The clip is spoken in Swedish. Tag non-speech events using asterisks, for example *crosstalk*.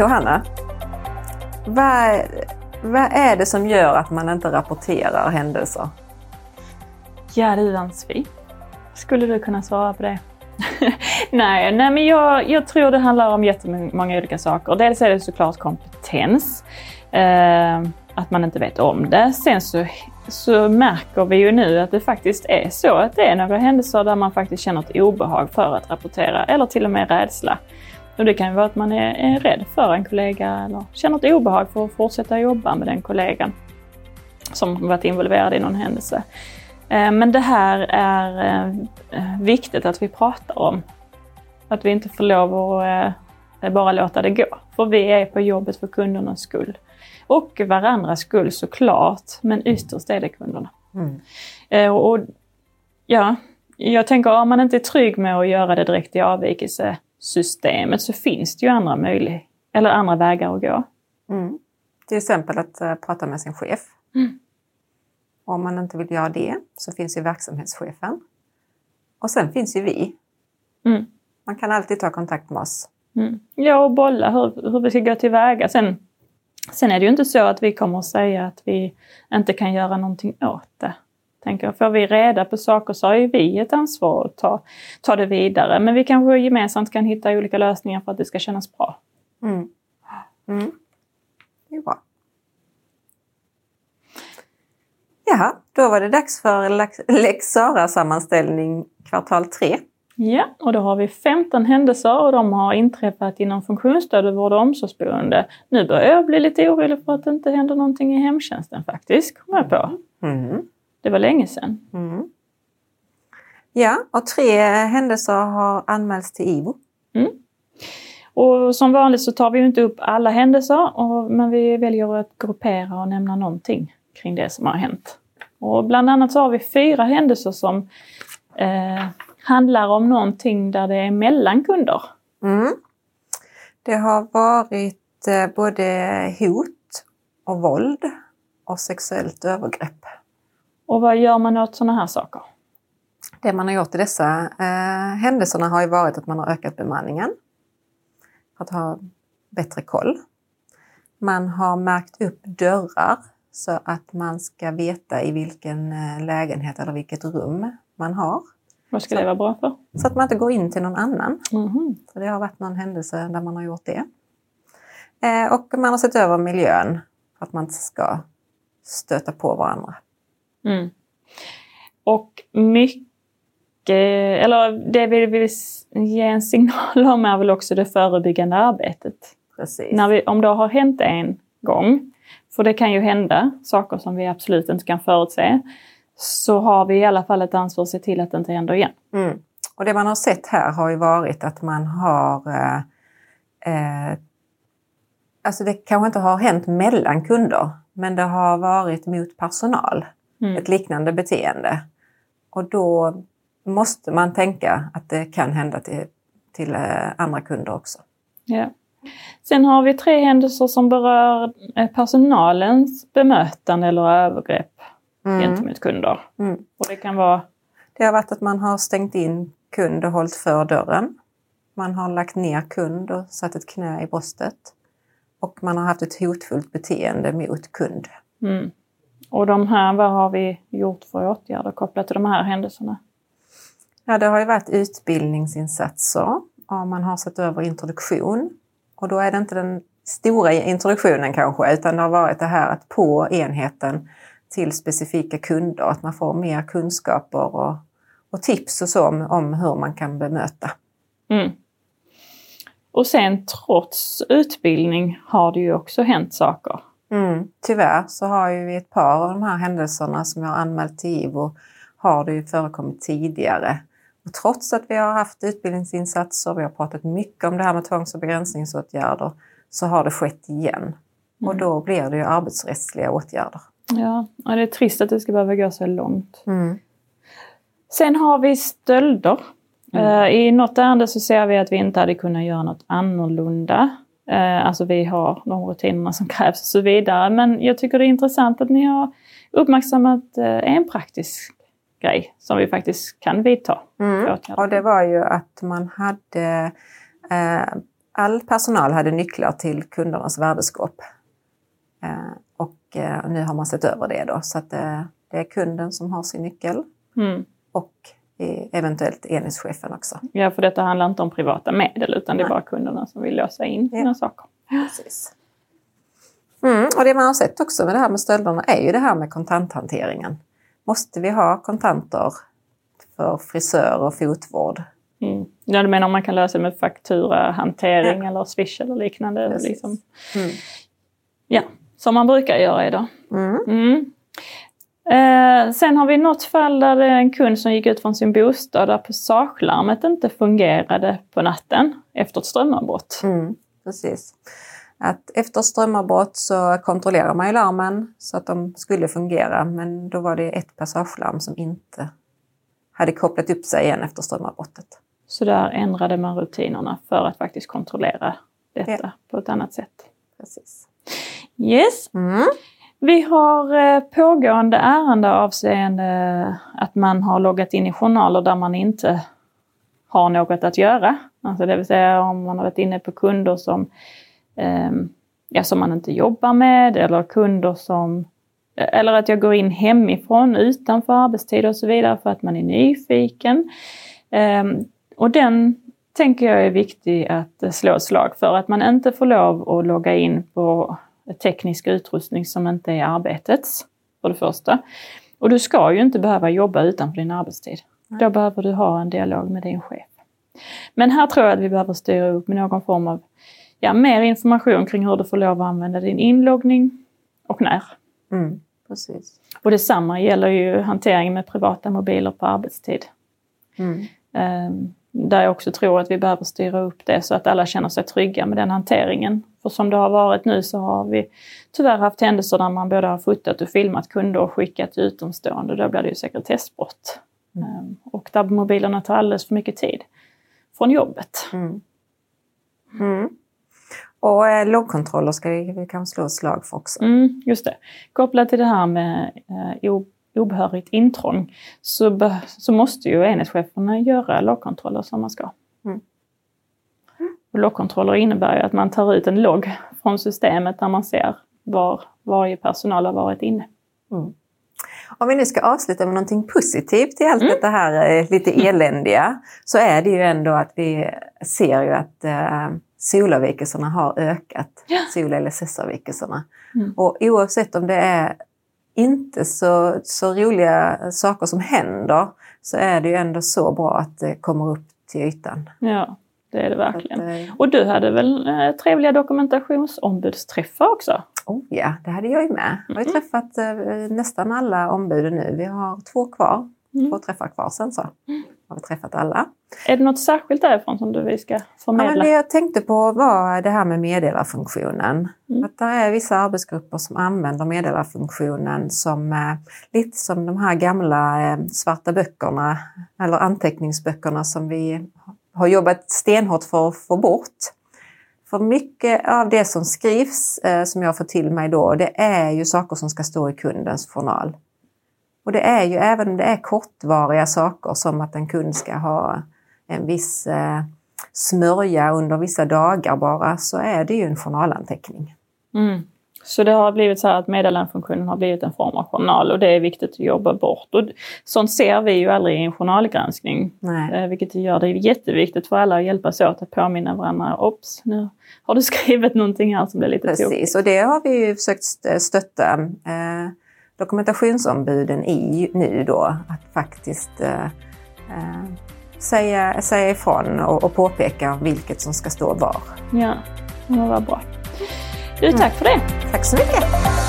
Johanna, vad, vad är det som gör att man inte rapporterar händelser? Ja du Ann-Sofie, skulle du kunna svara på det? *laughs* nej, nej, men jag, jag tror det handlar om jättemånga olika saker. Dels är det såklart kompetens, eh, att man inte vet om det. Sen så, så märker vi ju nu att det faktiskt är så att det är några händelser där man faktiskt känner ett obehag för att rapportera eller till och med rädsla. Och det kan ju vara att man är, är rädd för en kollega eller känner ett obehag för att fortsätta jobba med den kollegan som varit involverad i någon händelse. Eh, men det här är eh, viktigt att vi pratar om. Att vi inte får lov att eh, bara låta det gå. För vi är på jobbet för kundernas skull. Och varandras skull såklart, men ytterst är det kunderna. Mm. Och, ja, jag tänker om man inte är trygg med att göra det direkt i avvikelsesystemet så finns det ju andra möjligheter, eller andra vägar att gå. Mm. Till exempel att uh, prata med sin chef. Mm. Om man inte vill göra det så finns ju verksamhetschefen. Och sen finns ju vi. Mm. Man kan alltid ta kontakt med oss. Mm. Ja, och bolla hur, hur vi ska gå tillväga. Sen, sen är det ju inte så att vi kommer att säga att vi inte kan göra någonting åt det. Tänker. Får vi reda på saker så har ju vi ett ansvar att ta, ta det vidare. Men vi kanske gemensamt kan hitta olika lösningar för att det ska kännas bra. Mm. Mm. Det är bra. Ja, då var det dags för Lex Sara-sammanställning kvartal 3. Ja, och då har vi 15 händelser och de har inträffat inom funktionsstöd vård och omsorgsboende. Nu börjar jag bli lite orolig för att det inte händer någonting i hemtjänsten faktiskt, kom jag på. Mm. Det var länge sedan. Mm. Ja, och tre händelser har anmälts till IVO. Mm. Och som vanligt så tar vi inte upp alla händelser, och, men vi väljer att gruppera och nämna någonting kring det som har hänt. Och bland annat så har vi fyra händelser som eh, handlar om någonting där det är mellan kunder. Mm. Det har varit eh, både hot och våld och sexuellt övergrepp. Och vad gör man åt sådana här saker? Det man har gjort i dessa eh, händelserna har ju varit att man har ökat bemanningen för att ha bättre koll. Man har märkt upp dörrar så att man ska veta i vilken eh, lägenhet eller vilket rum man har. Vad ska så, det vara bra för? Så att man inte går in till någon annan. Mm. För det har varit någon händelse där man har gjort det. Eh, och man har sett över miljön för att man inte ska stöta på varandra. Mm. Och mycket, eller det vi vill ge en signal om är väl också det förebyggande arbetet. Precis. När vi, om det har hänt en gång för det kan ju hända saker som vi absolut inte kan förutse. Så har vi i alla fall ett ansvar att se till att det inte händer igen. Mm. Och det man har sett här har ju varit att man har eh, eh, Alltså det kanske inte har hänt mellan kunder, men det har varit mot personal. Mm. Ett liknande beteende. Och då måste man tänka att det kan hända till, till eh, andra kunder också. Ja. Sen har vi tre händelser som berör eh, personalens bemötande eller övergrepp mm. gentemot kunder. Mm. Och det kan vara? Det har varit att man har stängt in kund och hållit för dörren. Man har lagt ner kund och satt ett knä i bröstet. Och man har haft ett hotfullt beteende mot kund. Mm. Och de här, vad har vi gjort för åtgärder kopplat till de här händelserna? Ja, det har ju varit utbildningsinsatser. Ja, man har sett över introduktion. Och då är det inte den stora introduktionen kanske, utan det har varit det här att på enheten till specifika kunder, att man får mer kunskaper och, och tips och så om, om, hur man kan bemöta. Mm. Och sen trots utbildning har det ju också hänt saker. Mm, tyvärr så har ju ett par av de här händelserna som jag har anmält till IVO har det ju förekommit tidigare. Och trots att vi har haft utbildningsinsatser, vi har pratat mycket om det här med tvångs och begränsningsåtgärder, så har det skett igen. Mm. Och då blir det ju arbetsrättsliga åtgärder. Ja, och det är trist att det ska behöva gå så långt. Mm. Sen har vi stölder. Mm. Uh, I något ärende så ser vi att vi inte hade kunnat göra något annorlunda. Uh, alltså vi har de rutinerna som krävs och så vidare. Men jag tycker det är intressant att ni har uppmärksammat uh, en praktisk grej som vi faktiskt kan vidta. Mm. Och det var ju att man hade eh, all personal hade nycklar till kundernas värdeskåp. Eh, och eh, nu har man sett över det då så att eh, det är kunden som har sin nyckel Mm. och eh, eventuellt enhetschefen också. Ja, för detta handlar inte om privata medel utan det är Nej. bara kunderna som vill lösa in Ja. sina saker. Precis. Mm, och det man har sett också med det här med stölderna är ju det här med kontanthanteringen. Måste vi ha kontanter för frisör och fotvård? Mm. Ja, du menar om man kan lösa med fakturahantering Ja. eller swish eller liknande? Liksom. Mm. Ja, som man brukar göra idag. Mm. Eh, sen har vi något fall där det är en kund som gick ut från sin bostad där passagelarmet inte fungerade på natten efter ett strömavbrott. Mm, precis. Att efter strömavbrott så kontrollerar man ju larmen så att de skulle fungera men då var det ett passagelarm som inte hade kopplat upp sig igen efter strömavbrottet. Så där ändrade man rutinerna för att faktiskt kontrollera detta Ja. på ett annat sätt. Precis. Yes. Mm. Vi har eh, pågående ärende avseende eh, att man har loggat in i journaler där man inte har något att göra. Alltså det vill säga om man har varit inne på kunder som, eh, ja, som man inte jobbar med eller kunder som eh, eller att jag går in hemifrån utanför arbetstid och så vidare för att man är nyfiken. Eh, och den tänker jag är viktig att slå ett slag för. Att man inte får lov att logga in på teknisk utrustning som inte är arbetets, för det första. Och du ska ju inte behöva jobba utanför din arbetstid. Nej. Då behöver du ha en dialog med din chef. Men här tror jag att vi behöver styra upp med någon form av ja, mer information kring hur du får lov att använda din inloggning och när. Mm. Precis. Och detsamma gäller ju hanteringen med privata mobiler på arbetstid. Mm. Ehm, Där jag också tror att vi behöver styra upp det så att alla känner sig trygga med den hanteringen. För som det har varit nu så har vi tyvärr haft händelser där man både har fotat och filmat kunder och skickat till utomstående. Då blir det ju sekretessbrott. Ehm, Och där mobilerna tar alldeles för mycket tid från jobbet. Mm. Mm. Och eh, loggkontroller ska vi, vi kan slå ett slag för också. Mm, just det. Kopplat till det här med eh, obehörigt intrång så, så måste ju enhetscheferna göra loggkontroller som man ska. Mm. Och innebär ju att man tar ut en logg från systemet där man ser var varje personal har varit inne. Mm. Om vi nu ska avsluta med någonting positivt i allt Mm. detta här eh, lite eländiga så är det ju ändå att vi ser ju att eh, solavvikelserna har ökat. Ja. Sol eller SES-avvikelserna. Mm. Och oavsett om det är inte så, så roliga saker som händer så är det ju ändå så bra att det kommer upp till ytan. Ja, det är det verkligen. Att, eh, Och du hade väl eh, trevliga dokumentationsombudsträffar också? Oh ja, det hade jag ju med. Jag har ju Mhm. träffat eh, nästan alla ombuden nu. Vi har två kvar, Mm. två träffar kvar sen så. Har vi träffat alla. Är det något särskilt därifrån som du ska Ja, förmedla? men det jag tänkte på var det här med meddelarfunktionen. Mm. Att det är vissa arbetsgrupper som använder meddelarfunktionen som eh, lite som de här gamla eh, svarta böckerna eller anteckningsböckerna som vi har jobbat stenhårt för att få bort. För mycket av det som skrivs, eh, som jag får till mig då, det är ju saker som ska stå i kundens journal. Och det är ju även om det är kortvariga saker som att en kund ska ha en viss eh, smörja under vissa dagar bara, så är det ju en journalanteckning. Mm. Så det har blivit så här att meddelandefunktionen har blivit en form av journal och det är viktigt att jobba bort. Och sånt ser vi ju aldrig i en journalgranskning. Nej. Eh, Vilket gör det jätteviktigt för alla att hjälpas åt att påminna varandra. Ops, nu har du *laughs* skrivit någonting här som blir lite tokigt. Precis, och det har vi ju försökt st- stötta eh, dokumentationsombuden i nu då, att faktiskt eh, eh, säga, säga ifrån och, och påpeka vilket som ska stå var. Ja, det var bra. Du, tack för det. Tack så mycket!